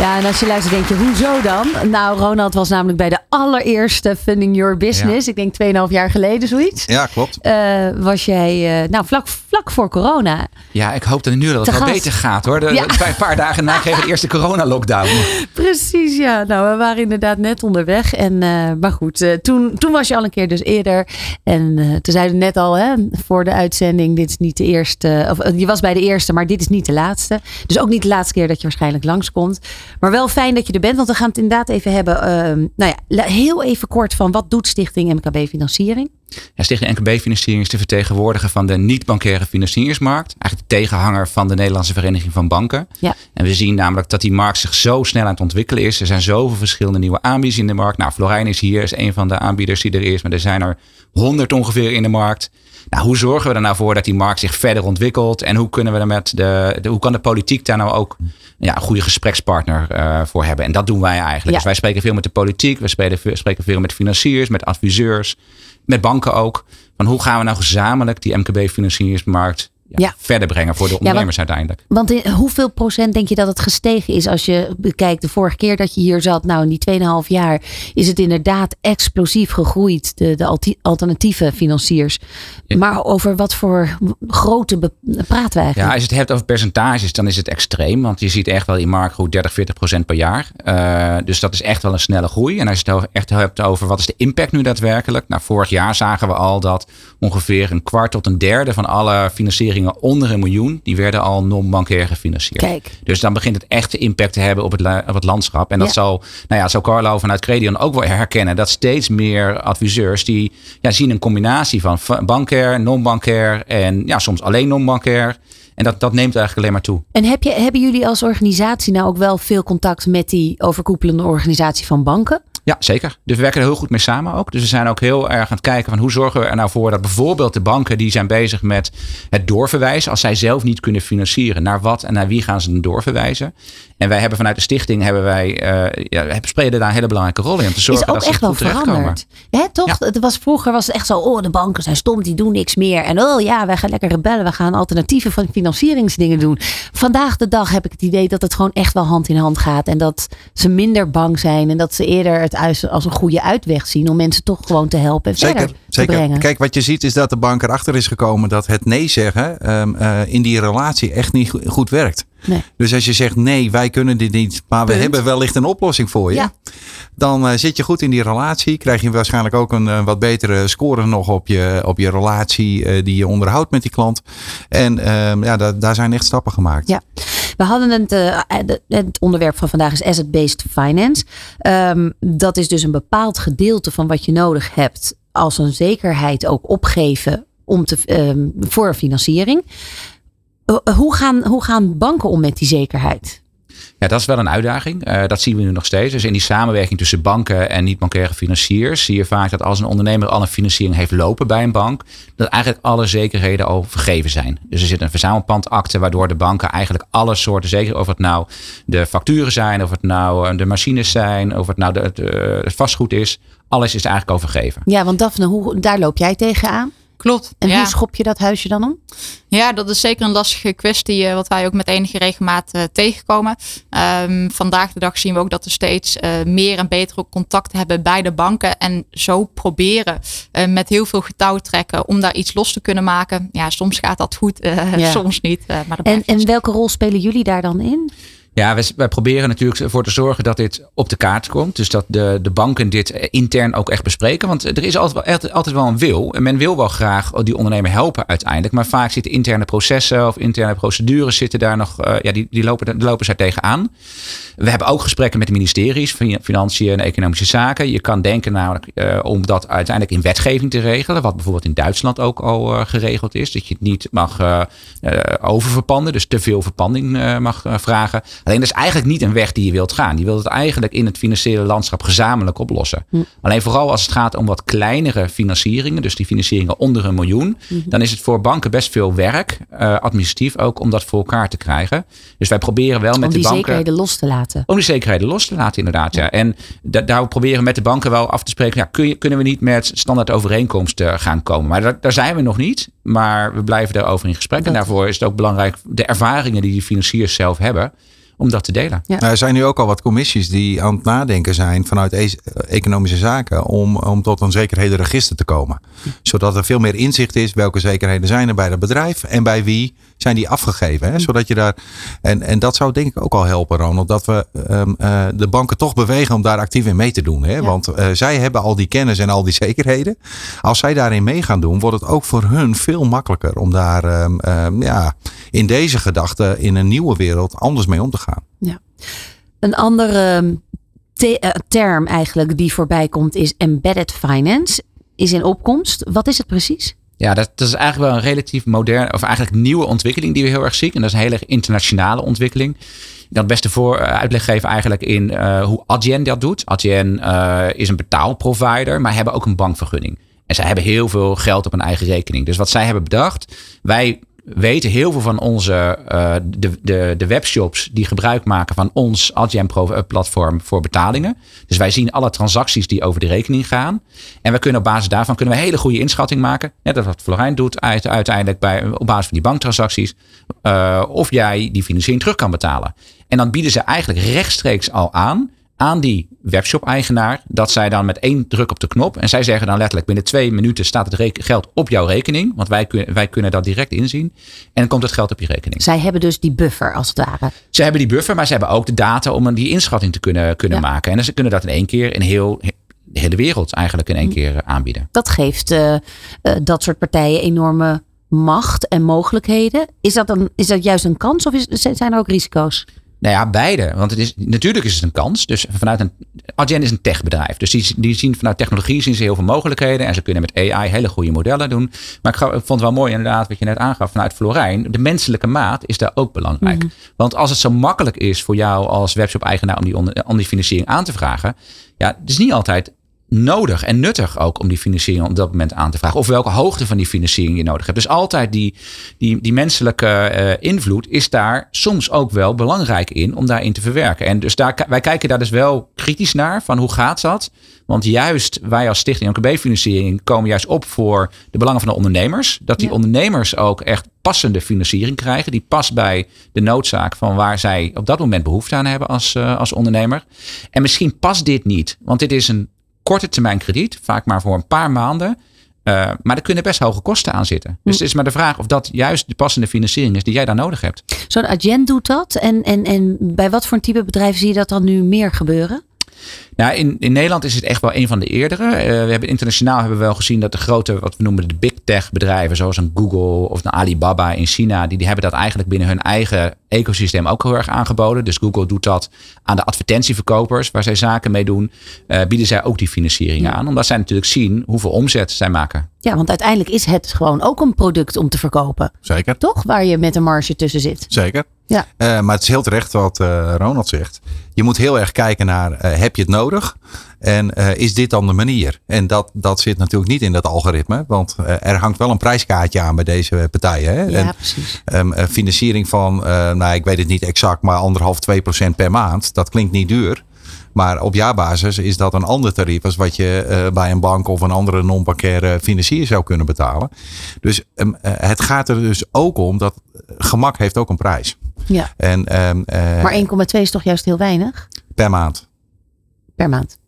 Ja, en als je luistert denk je, hoezo dan? Nou, Ronald was namelijk bij de allereerste Funding Your Business. Ik denk 2,5 jaar geleden, zoiets. Ja, klopt. Eh, was jij, eh, nou, vlak, vlak voor corona. Ja, ik hoop dat nu dat het wel beter gaat hoor. De, Ja. een paar dagen na kreeg de eerste corona-lockdown. Precies, ja. Nou, we waren inderdaad net onderweg. En, eh, maar goed, toen, toen was je al een keer dus eerder. En toen zeiden we net al hè, voor de uitzending: dit is niet de eerste. Of je was bij de eerste, maar dit is niet de laatste. Dus ook niet de laatste keer dat je waarschijnlijk langskomt. Maar wel fijn dat je er bent, want we gaan het inderdaad even hebben. ehm, nou ja, heel even kort van wat doet Stichting MKB Financiering? Ja, Stichting NKB-financiering is de vertegenwoordiger van de niet-bankaire financiersmarkt. Eigenlijk de tegenhanger van de Nederlandse Vereniging van Banken. Ja. En we zien namelijk dat die markt zich zo snel aan het ontwikkelen is. Er zijn zoveel verschillende nieuwe aanbieders in de markt. Nou, Florijn is hier, is een van de aanbieders die er is. Maar er zijn er honderd ongeveer in de markt. Nou, hoe zorgen we er nou voor dat die markt zich verder ontwikkelt? En hoe kunnen we er met de, de hoe kan de politiek daar nou ook ja, een goede gesprekspartner eh, voor hebben? En dat doen wij eigenlijk. Ja. Dus wij spreken veel met de politiek, we spelen, spreken veel met financiers, met adviseurs, met banken ook. Van hoe gaan we nou gezamenlijk die MKB-financiersmarkt ja, Ja. verder brengen voor de want- ondernemers uiteindelijk? Want in hoeveel procent denk je dat het gestegen is als je bekijkt de vorige keer dat je hier zat? Nou, in die 2,5 jaar is het inderdaad explosief gegroeid, de, de alternatieve financiers. Ja. Maar over wat voor grote praten we Ja, eigenlijk? als je het hebt over percentages, dan is het extreem. Want je ziet echt wel in marktgroei 30, 40 procent per jaar. Eh, dus dat is echt wel een snelle groei. En als je het over- echt hebt over wat is de impact nu daadwerkelijk. Nou, vorig jaar zagen we al dat ongeveer een kwart tot een derde van alle onder een miljoen, die werden al non-bankair gefinancierd. Kijk. Dus dan begint het echt de impact te hebben op het, la- op het landschap. En dat Ja. zal, nou ja, zal Carlo vanuit Credion ook wel herkennen. Dat steeds meer adviseurs die ja, zien een combinatie van bankair, non-bankair en ja, soms alleen non-bankair. En dat, dat neemt eigenlijk alleen maar toe. En heb je, hebben jullie als organisatie nou ook wel veel contact met die overkoepelende organisatie van banken? Ja, zeker. Dus we werken er heel goed mee samen ook. Dus we zijn ook heel erg aan het kijken van hoe zorgen we er nou voor dat bijvoorbeeld de banken die zijn bezig met het doorverwijzen. Als zij zelf niet kunnen financieren, naar wat en naar wie gaan ze dan doorverwijzen? En wij hebben vanuit de stichting hebben wij, eh ja, spelen daar een hele belangrijke rol in. Om te zorgen is ook dat echt wel veranderd. Hè, toch? Ja. Het was, vroeger was het echt zo, oh de banken zijn stom, die doen niks meer. En oh ja, wij gaan lekker rebellen, we gaan alternatieve van financieringsdingen doen. Vandaag de dag heb ik het idee dat het gewoon echt wel hand in hand gaat. En dat ze minder bang zijn en dat ze eerder het als- als een goede uitweg zien om mensen toch gewoon te helpen en Zeker, verder te zeker. brengen. Kijk, wat je ziet is dat de bank erachter is gekomen dat het nee zeggen ehm, eh, in die relatie echt niet go- goed werkt. Nee. Dus als je zegt nee, wij kunnen dit niet, maar we hebben wellicht een oplossing voor je. Ja. Dan eh, zit je goed in die relatie. Krijg je waarschijnlijk ook een eh, wat betere score nog op je, op je relatie eh, die je onderhoudt met die klant. En ehm, ja, da- daar zijn echt stappen gemaakt. Ja, we hadden het, het onderwerp van vandaag is asset-based finance. Ehm, dat is dus een bepaald gedeelte van wat je nodig hebt als een zekerheid ook opgeven om te, ehm, voor financiering. Eh, hoe, gaan, hoe gaan banken om met die zekerheid? Ja, dat is wel een uitdaging. Eh, dat zien we nu nog steeds. Dus in die samenwerking tussen banken en niet-bankaire financiers zie je vaak dat als een ondernemer al een financiering heeft lopen bij een bank, dat eigenlijk alle zekerheden al vergeven zijn. Dus er zit een verzamelpandakte waardoor de banken eigenlijk alle soorten zekerheden, of het nou de facturen zijn, of het nou eh, de machines zijn, of het nou de, de- het vastgoed is, alles is eigenlijk al vergeven. Ja, want Daphne, hoe, daar loop jij tegenaan. Klopt. En ja. hoe schop je dat huisje dan om? Ja, dat is zeker een lastige kwestie, eh, wat wij ook met enige regelmaat eh, tegenkomen. Ehm, vandaag de dag zien we ook dat we steeds eh, meer en betere contact hebben bij de banken. En zo proberen met heel veel getouwtrekken om daar iets los te kunnen maken. Ja, soms gaat dat goed, Ja. soms niet. maar En, en welke rol spelen jullie daar dan in? Ja, wij, proberen natuurlijk ervoor te zorgen dat dit op de kaart komt. Dus dat de, de banken dit intern ook echt bespreken. Want er is altijd wel, altijd wel een wil. En men wil wel graag die ondernemer helpen uiteindelijk. Maar vaak zitten interne processen of interne procedures zitten daar nog. Uh, ja, die, die, lopen, die lopen zij tegenaan. We hebben ook gesprekken met de ministeries, Financiën en Economische Zaken. Je kan denken namelijk uh, om dat uiteindelijk in wetgeving te regelen. Wat bijvoorbeeld in Duitsland ook al geregeld is. Dat je het niet mag oververpanden. Dus te veel verpanding mag vragen. Alleen dat is eigenlijk niet een weg die je wilt gaan. Je wilt het eigenlijk in het financiële landschap gezamenlijk oplossen. Hm. Alleen vooral als het gaat om wat kleinere financieringen, dus die financieringen onder een miljoen, hm. dan is het voor banken best veel werk, uh, administratief ook, om dat voor elkaar te krijgen. Dus wij proberen wel met de banken. Om die zekerheden los te laten. Om die zekerheden los te laten, inderdaad. Ja. En daar proberen met de banken wel af te spreken. Ja, kun je, kunnen we niet met standaard overeenkomsten gaan komen? Maar daar zijn we nog niet. Maar we blijven daarover in gesprek. En daarvoor is het ook belangrijk de ervaringen die die financiers zelf hebben om dat te delen. Nou, er zijn nu ook al wat commissies die aan het nadenken zijn vanuit e- economische zaken om, om tot een zekerhedenregister te komen. Zodat er veel meer inzicht is welke zekerheden zijn er bij dat bedrijf en bij wie zijn die afgegeven. Hè? Zodat je daar, en, en dat zou denk ik ook al helpen, Ronald, dat we um, uh, de banken toch bewegen om daar actief in mee te doen. Hè? Want uh, zij hebben al die kennis en al die zekerheden. Als zij daarin mee gaan doen, wordt het ook voor hun veel makkelijker om daar um, um, ja, in deze gedachte in een nieuwe wereld anders mee om te gaan. Ja. Een andere te term eigenlijk die voorbij komt is embedded finance. Is in opkomst. Wat is het precies? Ja, dat, dat, is eigenlijk wel een relatief moderne, of eigenlijk nieuwe ontwikkeling die we heel erg zien. En dat is een hele internationale ontwikkeling. Ik kan het beste voor uitleg geven eigenlijk in uh, hoe Adyen dat doet. Adyen uh, is een betaalprovider, maar hebben ook een bankvergunning. En zij hebben heel veel geld op een eigen rekening. Dus wat zij hebben bedacht, wij weten heel veel van onze uh, de, de, de webshops die gebruik maken van ons Adyen platform voor betalingen. Dus wij zien alle transacties die over de rekening gaan. En we kunnen op basis daarvan kunnen we hele goede inschatting maken. Net als wat Florijn doet uiteindelijk bij, op basis van die banktransacties. Uh, of jij die financiering terug kan betalen. En dan bieden ze eigenlijk rechtstreeks al aan aan die webshop-eigenaar dat zij dan met één druk op de knop en zij zeggen dan letterlijk binnen twee minuten staat het geld op jouw rekening, want wij, kun, wij kunnen dat direct inzien en dan komt het geld op je rekening. Zij hebben dus die buffer als het ware. Ze hebben die buffer, maar ze hebben ook de data om die inschatting te kunnen, kunnen maken. En ze kunnen dat in één keer in heel, de hele wereld eigenlijk in één hm. keer aanbieden. Dat geeft uh, uh, dat soort partijen enorme macht en mogelijkheden. Is dat, dan, is dat juist een kans of is, zijn er ook risico's? Nou ja, beide. Want het is, natuurlijk is het een kans. Dus vanuit een. Adyen is een techbedrijf. Dus die, die zien vanuit technologie zien ze heel veel mogelijkheden. En ze kunnen met AI hele goede modellen doen. Maar ik, ik vond het wel mooi, inderdaad, wat je net aangaf vanuit Florijn. De menselijke maat is daar ook belangrijk. Mhm. Want als het zo makkelijk is voor jou als webshop-eigenaar om die, om die financiering aan te vragen. Ja, het is niet altijd nodig en nuttig ook om die financiering op dat moment aan te vragen. Of welke hoogte van die financiering je nodig hebt. Dus altijd die, die, die menselijke uh, invloed is daar soms ook wel belangrijk in om daarin te verwerken. En dus daar, wij kijken daar dus wel kritisch naar van hoe gaat dat? Want juist wij als Stichting MKB-financiering komen juist op voor de belangen van de ondernemers. Dat die ondernemers ook echt passende financiering krijgen. Die past bij de noodzaak van waar zij op dat moment behoefte aan hebben als, uh, als ondernemer. En misschien past dit niet. Want dit is een korte termijn krediet, vaak maar voor een paar maanden. Uh, maar er kunnen best hoge kosten aan zitten. Dus het is maar de vraag of dat juist de passende financiering is die jij daar nodig hebt. Zo'n agent doet dat. En, en, en bij wat voor een type bedrijf zie je dat dan nu meer gebeuren? Nou, in, in Nederland is het echt wel een van de eerdere. Uh, we hebben internationaal hebben we wel gezien dat de grote, wat we noemen de big tech bedrijven, zoals een Google of een Alibaba in China, die, die hebben dat eigenlijk binnen hun eigen ecosysteem ook heel erg aangeboden. Dus Google doet dat aan de advertentieverkopers, waar zij zaken mee doen, uh, bieden zij ook die financiering aan. Omdat zij natuurlijk zien hoeveel omzet zij maken. Ja, want uiteindelijk is het gewoon ook een product om te verkopen. Zeker. Toch? Waar je met een marge tussen zit. Zeker. Ja. Uh, maar het is heel terecht wat uh, Ronald zegt. Je moet heel erg kijken naar, uh, heb je het nodig? En is dit dan de manier? En dat, dat zit natuurlijk niet in dat algoritme. Want er hangt wel een prijskaartje aan bij deze partijen. Hè? Ja, en, precies. Um, financiering van, nou ik weet het niet exact, maar anderhalf, twee procent per maand. Dat klinkt niet duur. Maar op jaarbasis is dat een ander tarief als wat je uh, bij een bank of een andere non-bankaire financier zou kunnen betalen. Dus um, uh, het gaat er dus ook om dat gemak heeft ook een prijs. Ja. En, um, uh, maar 1,2 is toch juist heel weinig? Per maand. Per maand.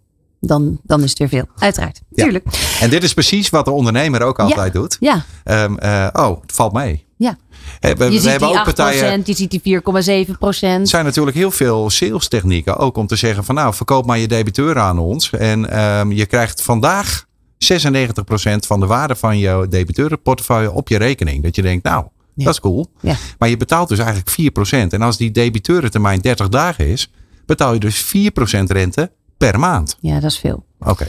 Dan, dan is het weer veel. Uiteraard. Ja. Tuurlijk. En dit is precies wat de ondernemer ook altijd ja. doet. Ja. Um, oh, het valt mee. Ja. We, Je we ziet hebben ook 8%, partijen. je ziet die 4,7 procent. Er zijn natuurlijk heel veel sales technieken. Ook om te zeggen van nou, verkoop maar je debiteuren aan ons. En ehm, je krijgt vandaag 96% van de waarde van je debiteurenportefeuille op je rekening. Dat je denkt, nou, Ja. dat is cool. Ja. Maar je betaalt dus eigenlijk 4%. En als die debiteurentermijn 30 dagen is, betaal je dus 4% rente per maand. Ja, dat is veel. Oké.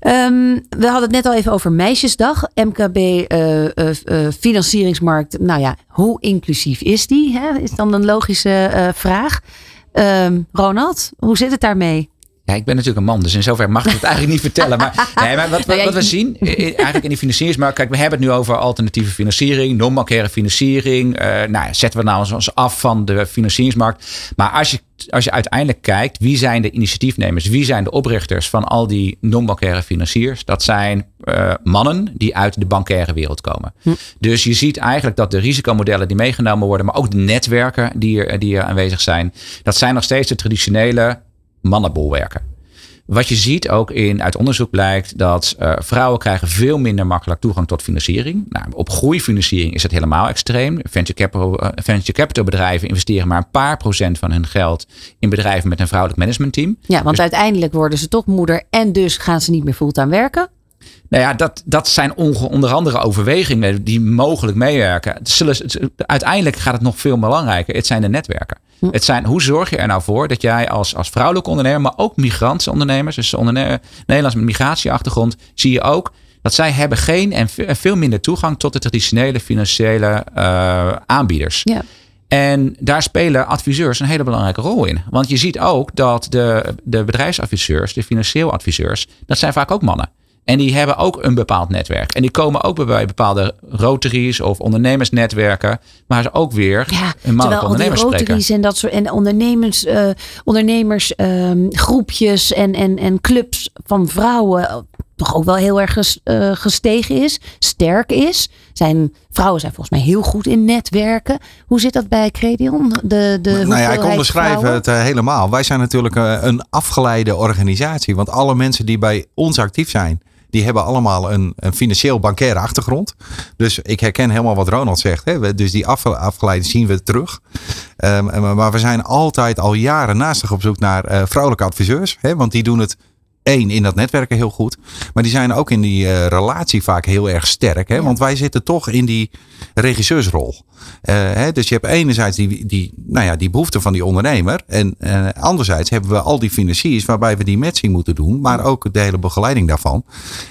Ehm, we hadden het net al even over Meisjesdag. MKB eh, eh, eh, financieringsmarkt. Nou ja, hoe inclusief is die? Hè? Is dan een logische vraag. Ehm, Ronald, hoe zit het daarmee? Ja, ik ben natuurlijk een man, dus in zover mag ik het eigenlijk niet vertellen. Maar, nee, maar wat, wat, we zien, i- i- eigenlijk in die financieringsmarkt, kijk, we hebben het nu over alternatieve financiering, non-bankaire financiering. eh, nou ja, zetten we nou eens- eens af van de financieringsmarkt. Maar als je, als je uiteindelijk kijkt, wie zijn de initiatiefnemers, wie zijn de oprichters van al die non-bankaire financiers? Dat zijn eh, mannen die uit de bankaire wereld komen. Dus je ziet eigenlijk dat de risicomodellen die meegenomen worden, maar ook de netwerken die er, die er aanwezig zijn, dat zijn nog steeds de traditionele mannenbolwerken. Wat je ziet ook in, uit onderzoek blijkt dat eh, vrouwen krijgen veel minder makkelijk toegang tot financiering. Nou, op groeifinanciering is het helemaal extreem. Venture capital, eh, venture capital bedrijven investeren maar een paar procent van hun geld in bedrijven met een vrouwelijk managementteam. Ja, want uiteindelijk worden ze toch moeder en dus gaan ze niet meer fulltime werken. Nou ja, dat, dat zijn onder andere overwegingen die mogelijk meewerken. Zullen, uiteindelijk gaat het nog veel belangrijker. Het zijn de netwerken. Het zijn, hoe zorg je er nou voor dat jij als, als vrouwelijke ondernemer, maar ook migrantsondernemers, dus onderne- Nederlands met migratieachtergrond, zie je ook dat zij hebben geen en veel minder toegang tot de traditionele financiële eh, aanbieders. Ja. En daar spelen adviseurs een hele belangrijke rol in. Want je ziet ook dat de, de bedrijfsadviseurs, de financieel adviseurs, dat zijn vaak ook mannen. En die hebben ook een bepaald netwerk. En die komen ook bij bepaalde rotaries of ondernemersnetwerken, waar ze ook weer Ja, een terwijl ondernemers spreken. rotaries en dat soort en ondernemers, eh, ondernemers ehm, groepjes en, en, en clubs van vrouwen eh, toch ook wel heel erg ges- eh, gestegen is, sterk is. Zijn, vrouwen zijn volgens mij heel goed in netwerken. Hoe zit dat bij Credion? De, de nou ja, ik onderschrijf vrouwen? het helemaal. Wij zijn natuurlijk een afgeleide organisatie. Want alle mensen die bij ons actief zijn, die hebben allemaal een, een financieel bankaire achtergrond. Dus ik herken helemaal wat Ronald zegt. Hè. Dus die af, zien we terug. Ehm, maar we zijn altijd al jaren naastig op zoek naar eh, vrouwelijke adviseurs. Hè, want die doen het één in dat netwerken heel goed. Maar die zijn ook in die eh, relatie vaak heel erg sterk. Hè? Want wij zitten toch in die regisseursrol. Eh, hè? Dus je hebt enerzijds die, die, nou ja, die behoefte van die ondernemer. En eh, anderzijds hebben we al die financiers waarbij we die matching moeten doen. Maar ook de hele begeleiding daarvan.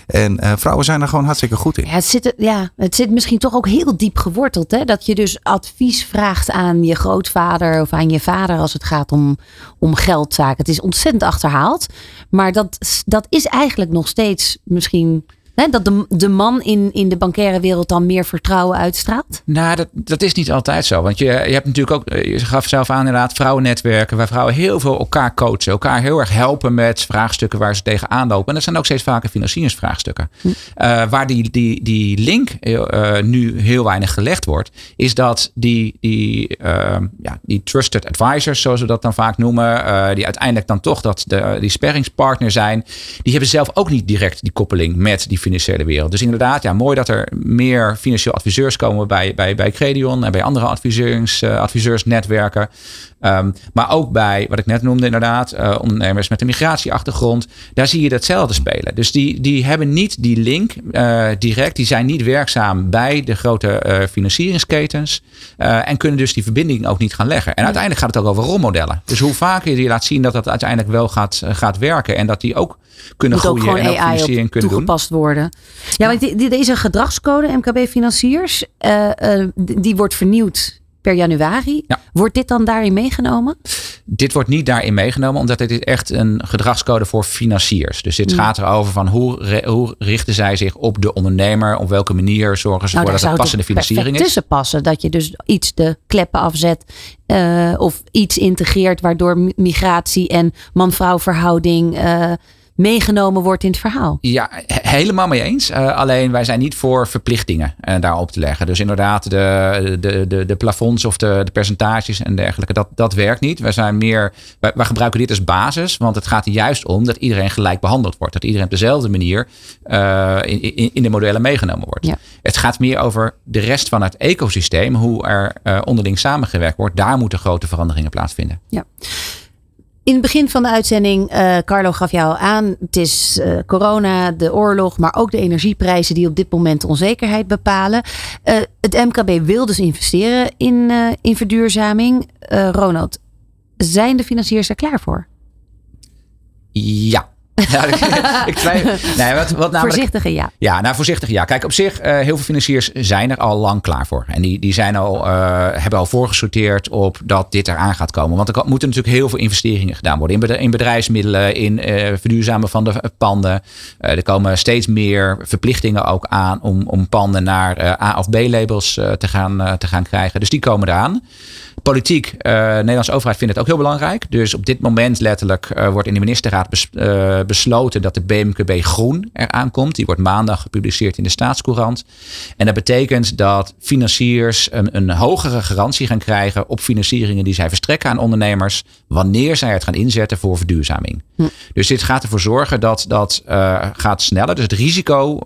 En vrouwen zijn er gewoon hartstikke goed in. Ja het, zit, ja, het zit misschien toch ook heel diep geworteld. Hè? Dat je dus advies vraagt aan je grootvader of aan je vader als het gaat om, om geldzaken. Het is ontzettend achterhaald. Maar dat, dat is eigenlijk nog steeds misschien. Hè, dat de, de man in, in de bankaire wereld dan meer vertrouwen uitstraalt. Nou, dat, dat is niet altijd zo. Want je, je hebt natuurlijk ook, eh, je gaf zelf aan inderdaad, vrouwennetwerken. Waar vrouwen heel veel elkaar coachen. Elkaar heel erg helpen met vraagstukken waar ze tegenaan lopen. En dat zijn ook steeds vaker financieringsvraagstukken. Eh, waar die, die, die link eh, nu heel weinig gelegd wordt. Is dat die, die, eh, ja, die trusted advisors, zoals we dat dan vaak noemen. die uiteindelijk dan toch dat de, die sperringspartner zijn. Die hebben zelf ook niet direct die koppeling met die financiële wereld. Dus inderdaad, ja, mooi dat er meer financieel adviseurs komen bij, bij, bij Credion en bij andere adviserings, eh, adviseursnetwerken. Ehm, maar ook bij, wat ik net noemde inderdaad, eh, ondernemers met een migratieachtergrond. Daar zie je datzelfde spelen. Dus die, die hebben niet die link eh, direct. Die zijn niet werkzaam bij de grote financieringsketens. en kunnen dus die verbinding ook niet gaan leggen. En uiteindelijk gaat het ook over rolmodellen. Dus hoe vaker je die laat zien dat dat uiteindelijk wel gaat, gaat werken. En dat die ook kunnen Moet groeien en ook financiering kunnen doen. toegepast worden. Ja, want er is een gedragscode MKB Financiers. eh, eh, die wordt vernieuwd per januari. Ja. Wordt dit dan daarin meegenomen? Dit wordt niet daarin meegenomen, omdat dit is echt een gedragscode voor financiers. Dus dit gaat erover van hoe, re- hoe richten zij zich op de ondernemer? Op welke manier zorgen ze Nou, ervoor daar dat het passende financiering is? tussen passen. Dat je dus iets de kleppen afzet. eh, of iets integreert waardoor mi- migratie en man-vrouw verhouding meegenomen wordt in het verhaal. Ja, helemaal mee eens. Uh, alleen wij zijn niet voor verplichtingen uh, daarop te leggen. Dus inderdaad, de, de, de, de plafonds of de, de percentages en dergelijke, dat, dat werkt niet. Wij zijn meer, wij, wij, gebruiken dit als basis, want het gaat er juist om dat iedereen gelijk behandeld wordt. Dat iedereen op dezelfde manier uh, in, in, in, de modellen meegenomen wordt. Ja. Het gaat meer over de rest van het ecosysteem, hoe er onderling samengewerkt wordt. Daar moeten grote veranderingen plaatsvinden. Ja. In het begin van de uitzending, uh, Carlo gaf jou aan, het is uh, corona, de oorlog, maar ook de energieprijzen die op dit moment onzekerheid bepalen. Uh, het MKB wil dus investeren in, in verduurzaming. Ronald, zijn de financiers er klaar voor? Ja, ja, ik twijfel. Nee, wat, wat namelijk, voorzichtige ja. Ja, nou voorzichtige ja. Kijk, op zich, uh, heel veel financiers zijn er al lang klaar voor. En die, die zijn al, uh, hebben al voorgesorteerd op dat dit eraan gaat komen. Want er moeten natuurlijk heel veel investeringen gedaan worden. In, in bedrijfsmiddelen, in uh, verduurzamen van de panden. er komen steeds meer verplichtingen ook aan om, om panden naar A of B labels te, gaan, te gaan krijgen. Dus die komen eraan. Politiek, uh, de Nederlandse overheid vindt het ook heel belangrijk. Dus op dit moment letterlijk uh, wordt in de ministerraad bes, uh, besloten dat de BMKB groen eraan komt. Die wordt maandag gepubliceerd in de staatscourant. En dat betekent dat financiers een, een hogere garantie gaan krijgen op financieringen die zij verstrekken aan ondernemers. Wanneer zij het gaan inzetten voor verduurzaming. Hm. Dus dit gaat ervoor zorgen dat dat gaat sneller. Dus het risico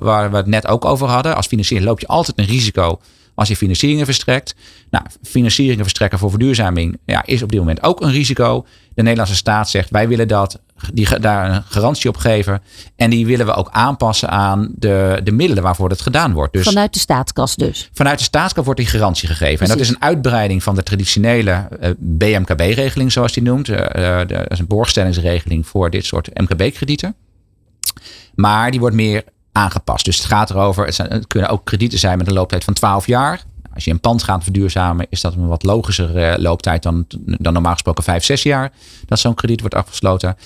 waar we het net ook over hadden. Als financier loop je altijd een risico als je financieringen verstrekt. Nou, financieringen verstrekken voor verduurzaming ja, is op dit moment ook een risico. De Nederlandse staat zegt wij willen dat, die, daar een garantie op geven. En die willen we ook aanpassen aan de, de middelen waarvoor het gedaan wordt. Dus vanuit de staatskas dus? Vanuit de staatskas wordt die garantie gegeven. Precies. En dat is een uitbreiding van de traditionele uh, BMKB-regeling zoals die noemt. Uh, de, dat is een borgstellingsregeling voor dit soort MKB-kredieten. Maar die wordt meer aangepast. Dus het gaat erover, het, zijn, het, kunnen ook kredieten zijn met een looptijd van 12 jaar. Als je een pand gaat verduurzamen, is dat een wat logischere looptijd dan, dan normaal gesproken 5, 6 jaar. Dat zo'n krediet wordt afgesloten.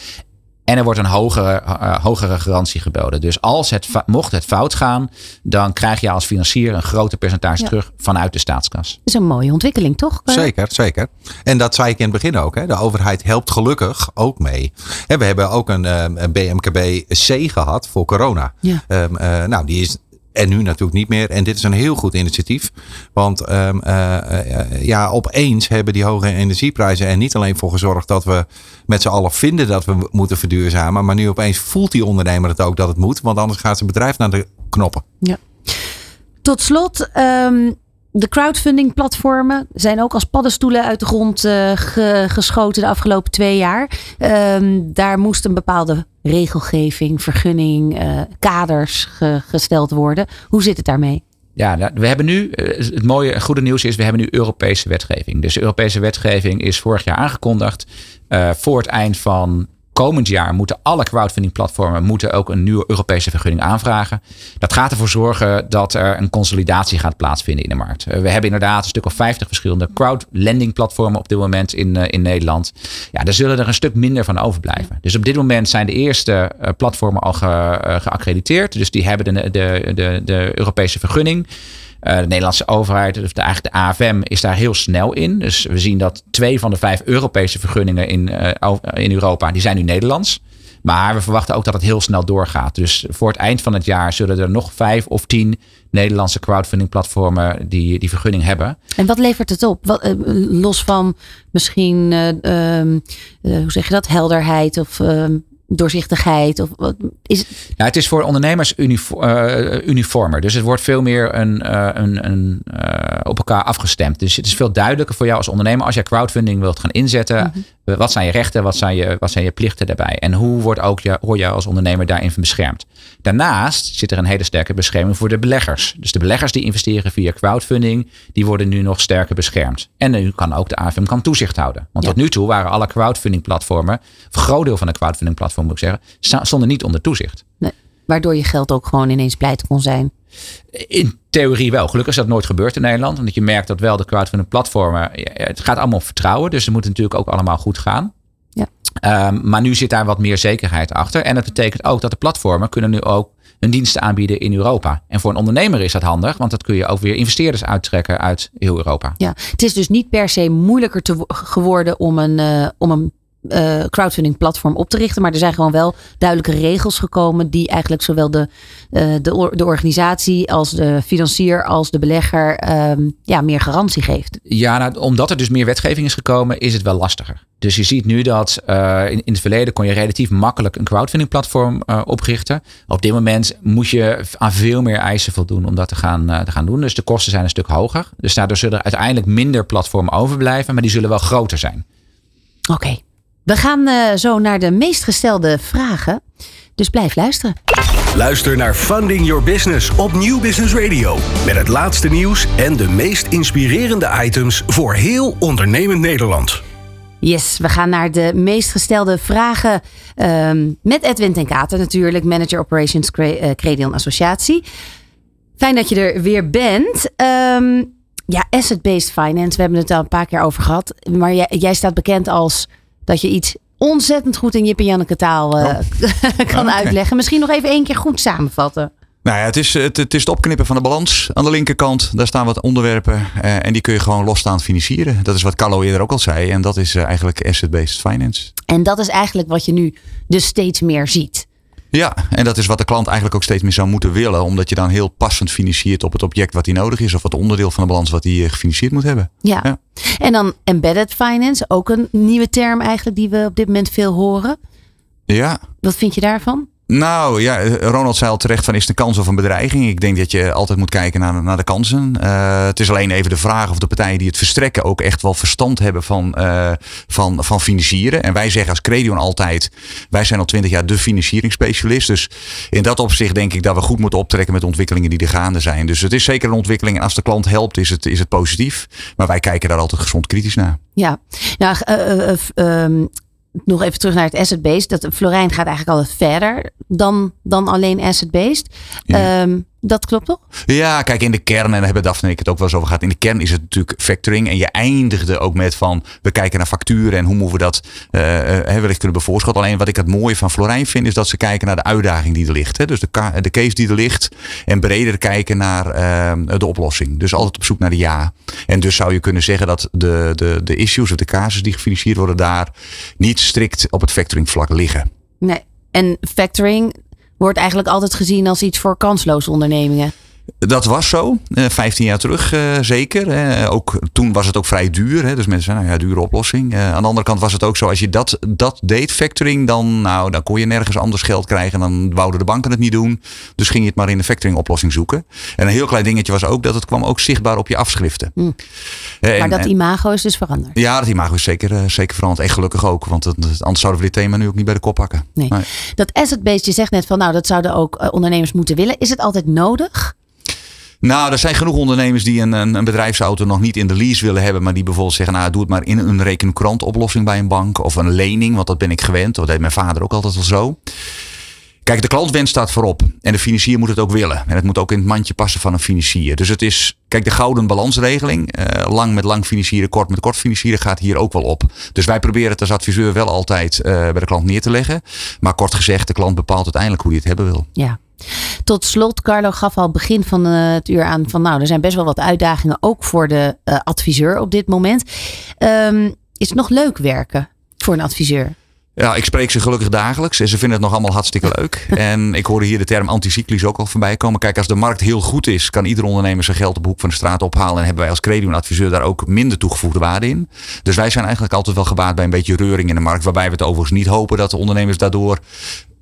En er wordt een hogere, uh, hogere garantie geboden. Dus als het, mocht het fout gaan, dan krijg je als financier een groter percentage ja. terug vanuit de staatskas. Dat is een mooie ontwikkeling, toch? Zeker, zeker. En dat zei ik in het begin ook. Hè. De overheid helpt gelukkig ook mee. En we hebben ook een, een BMKB-C gehad voor corona. Ja. Um, uh, nou, die is en nu natuurlijk niet meer. En dit is een heel goed initiatief. Want um, uh, uh, ja, opeens hebben die hoge energieprijzen er niet alleen voor gezorgd dat we met z'n allen vinden dat we moeten verduurzamen. Maar nu opeens voelt die ondernemer het ook dat het moet. Want anders gaat zijn bedrijf naar de knoppen. Ja. Tot slot, um, de crowdfunding platformen zijn ook als paddenstoelen uit de grond ge geschoten de afgelopen twee jaar. Um, daar moest een bepaalde regelgeving, vergunning, uh, kaders ge gesteld worden. Hoe zit het daarmee? Ja, we hebben nu, het mooie en goede nieuws is, we hebben nu Europese wetgeving. Dus de Europese wetgeving is vorig jaar aangekondigd. Uh, voor het eind van komend jaar moeten alle crowdfunding platformen moeten ook een nieuwe Europese vergunning aanvragen. Dat gaat ervoor zorgen dat er een consolidatie gaat plaatsvinden in de markt. We hebben inderdaad een stuk of 50 verschillende crowdlending platformen op dit moment in, in Nederland. Ja, daar zullen er een stuk minder van overblijven. Dus op dit moment zijn de eerste platformen al ge, geaccrediteerd. Dus die hebben de, de, de, de Europese vergunning. Uh, de Nederlandse overheid, of de, eigenlijk de AFM, is daar heel snel in. Dus we zien dat twee van de vijf Europese vergunningen in, uh, in Europa, die zijn nu Nederlands. Maar we verwachten ook dat het heel snel doorgaat. Dus voor het eind van het jaar zullen er nog vijf of tien Nederlandse crowdfunding platformen die die vergunning hebben. En wat levert het op? Wat, uh, los van misschien, hoe zeg je dat, helderheid of doorzichtigheid? Of wat is het? Ja, het is voor ondernemers uniform, uh, uniformer. Dus het wordt veel meer een, uh, een, een uh, op elkaar afgestemd. Dus het is veel duidelijker voor jou als ondernemer als jij crowdfunding wilt gaan inzetten. Mm -hmm. Wat zijn je rechten? Wat zijn je, wat zijn je plichten daarbij? En hoe wordt ook je, hoor jij als ondernemer daarin beschermd? Daarnaast zit er een hele sterke bescherming voor de beleggers. Dus de beleggers die investeren via crowdfunding, die worden nu nog sterker beschermd. En nu kan ook de AFM kan toezicht houden. Want ja. tot nu toe waren alle crowdfunding platformen, een groot deel van de crowdfunding platformen moet ik zeggen, stonden niet onder toezicht. Nee, waardoor je geld ook gewoon ineens pleit kon zijn. In theorie wel. Gelukkig is dat nooit gebeurd in Nederland. Omdat je merkt dat wel de crowdfunding platformen, het gaat allemaal op vertrouwen. Dus het moet natuurlijk ook allemaal goed gaan. Ja. Um, maar nu zit daar wat meer zekerheid achter. En dat betekent ook dat de platformen kunnen nu ook hun diensten aanbieden in Europa. En voor een ondernemer is dat handig, want dat kun je ook weer investeerders uittrekken uit heel Europa. Ja, het is dus niet per se moeilijker te geworden om een, uh, om een eh, crowdfunding platform op te richten. Maar er zijn gewoon wel duidelijke regels gekomen die eigenlijk zowel de, uh, de, de organisatie als de financier als de belegger ehm, ja, meer garantie geeft. Ja, nou, omdat er dus meer wetgeving is gekomen, is het wel lastiger. Dus je ziet nu dat uh, in, in het verleden kon je relatief makkelijk een crowdfunding platform oprichten. Op dit moment moet je aan veel meer eisen voldoen om dat te gaan, te gaan doen. Dus de kosten zijn een stuk hoger. Dus daardoor zullen er uiteindelijk minder platformen overblijven, maar die zullen wel groter zijn. Oké. We gaan uh, zo naar de meest gestelde vragen. Dus blijf luisteren. Luister naar Funding Your Business op Nieuw Business Radio. Met het laatste nieuws en de meest inspirerende items voor heel ondernemend Nederland. Yes, we gaan naar de meest gestelde vragen um, met Edwin ten Katen natuurlijk, Manager Operations Credion Associatie. Fijn dat je er weer bent. Um, ja, asset-based finance, we hebben het al een paar keer over gehad. Maar jij, jij staat bekend als dat je iets ontzettend goed in Jip en Janneke taal uh, kan oh, uitleggen. Misschien nog even één keer goed samenvatten. Nou ja, het is het, het, is het opknippen van de balans aan de linkerkant. Daar staan wat onderwerpen uh, en die kun je gewoon losstaand financieren. Dat is wat Carlo eerder ook al zei. En dat is uh, eigenlijk asset-based finance. En dat is eigenlijk wat je nu dus steeds meer ziet. Ja, en dat is wat de klant eigenlijk ook steeds meer zou moeten willen. Omdat je dan heel passend financiert op het object wat hij nodig is. Of het onderdeel van de balans wat hij gefinancierd moet hebben. Ja. ja. En dan embedded finance, ook een nieuwe term eigenlijk die we op dit moment veel horen. Ja. Wat vind je daarvan? Nou ja, Ronald zei al terecht van is het een kans of een bedreiging. Ik denk dat je altijd moet kijken naar, naar de kansen. Uh, het is alleen even de vraag of de partijen die het verstrekken ook echt wel verstand hebben van, uh, van, van financieren. En wij zeggen als Credion altijd, wij zijn al twintig jaar de financieringsspecialist. Dus in dat opzicht denk ik dat we goed moeten optrekken met ontwikkelingen die er gaande zijn. Dus het is zeker een ontwikkeling. En als de klant helpt, is het, is het positief. Maar wij kijken daar altijd gezond kritisch naar. Ja, nou, uh, nog even terug naar het asset-based. Dat Florijn gaat eigenlijk altijd verder dan, dan alleen asset-based. Ja. Um, dat klopt toch? Ja, kijk, in de kern, en daar hebben Daphne en ik het ook wel eens over gehad. In de kern is het natuurlijk factoring. En je eindigde ook met van, we kijken naar facturen en hoe moeten we dat uh, wellicht kunnen bevoorschotten. Alleen wat ik het mooie van Florijn vind, is dat ze kijken naar de uitdaging die er ligt. Hè? Dus de, de case die er ligt. En breder kijken naar uh, de oplossing. Dus altijd op zoek naar de ja. En dus zou je kunnen zeggen dat de, de, de issues of de casus die gefinancierd worden daar niet strikt op het factoring vlak liggen. Nee. En factoring, wordt eigenlijk altijd gezien als iets voor kansloze ondernemingen. Dat was zo, 15 eh, jaar terug uh, zeker. ook, toen was het ook vrij duur. Dus mensen zeiden, nou ja, dure oplossing. Uh, aan de andere kant was het ook zo, als je dat, dat deed, factoring, dan, nou, dan kon je nergens anders geld krijgen. Dan wouden de banken het niet doen. Dus ging je het maar in de factoring oplossing zoeken. En een heel klein dingetje was ook dat het kwam ook zichtbaar op je afschriften. Hm. maar dat imago is dus veranderd? Ja, dat imago is zeker, zeker veranderd. En gelukkig ook, want het, anders zouden we dit thema nu ook niet bij de kop pakken. Nee. nee. Dat asset-based, je zegt net van, nou, dat zouden ook ondernemers moeten willen. Is het altijd nodig? Nou, er zijn genoeg ondernemers die een, een, een, bedrijfsauto nog niet in de lease willen hebben. Maar die bijvoorbeeld zeggen, nou doe het maar in een rekenkrant oplossing bij een bank. Of een lening, want dat ben ik gewend. Dat deed mijn vader ook altijd al zo. Kijk, de klantwens staat voorop. En de financier moet het ook willen. En het moet ook in het mandje passen van een financier. Dus het is, kijk, de gouden balansregeling. Uh, lang met lang financieren, kort met kort financieren gaat hier ook wel op. Dus wij proberen het als adviseur wel altijd uh, bij de klant neer te leggen. Maar kort gezegd, de klant bepaalt uiteindelijk hoe hij het hebben wil. Ja. Tot slot, Carlo gaf al begin van uh, het uur aan van nou, er zijn best wel wat uitdagingen ook voor de adviseur op dit moment. Um, is het nog leuk werken voor een adviseur? Ja, ik spreek ze gelukkig dagelijks en ze vinden het nog allemaal hartstikke leuk. en ik hoorde hier de term anticyclisch ook al voorbij komen. Kijk, als de markt heel goed is, kan ieder ondernemer zijn geld op de hoek van de straat ophalen. En hebben wij als credit-adviseur daar ook minder toegevoegde waarde in. Dus wij zijn eigenlijk altijd wel gebaat bij een beetje reuring in de markt. Waarbij we het overigens niet hopen dat de ondernemers daardoor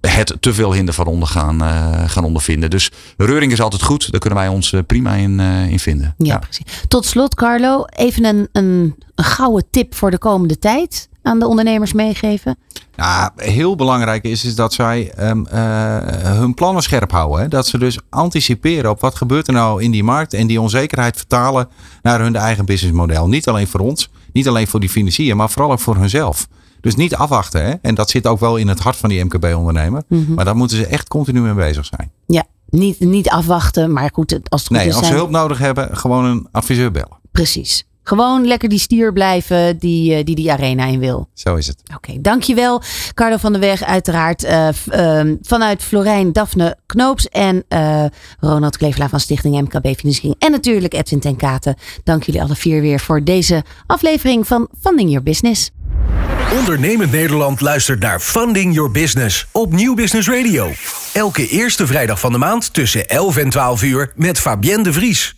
het te veel hinder van onder gaan, uh, gaan ondervinden. Dus reuring is altijd goed. Daar kunnen wij ons uh, prima in, uh, in vinden. Ja, ja, precies. Tot slot, Carlo, even een, een, een gouden tip voor de komende tijd aan de ondernemers meegeven? Ja, heel belangrijk is, is dat zij um, uh, hun plannen scherp houden. Hè? Dat ze dus anticiperen op wat gebeurt er nou in die markt en die onzekerheid vertalen naar hun eigen businessmodel. Niet alleen voor ons, niet alleen voor die financiën, maar vooral ook voor hunzelf. Dus niet afwachten. Hè? En dat zit ook wel in het hart van die MKB-ondernemer. Mm -hmm. Maar daar moeten ze echt continu mee bezig zijn. Ja, niet, niet afwachten, maar goed, als het goed nee, is. als ze hulp nodig hebben, gewoon een adviseur bellen. Precies. Gewoon lekker die stier blijven die die, die arena in wil. Zo is het. Oké, okay, dankjewel. Carlo van der Weg uiteraard uh, uh, vanuit Florijn Daphne Knoops en uh, Ronald Klevela van Stichting MKB Financiering. En natuurlijk Edwin ten Katen. Dank jullie alle vier weer voor deze aflevering van Funding Your Business. Ondernemend Nederland luistert naar Funding Your Business op Nieuw Business Radio. Elke eerste vrijdag van de maand tussen 11 en 12 uur met Fabienne de Vries.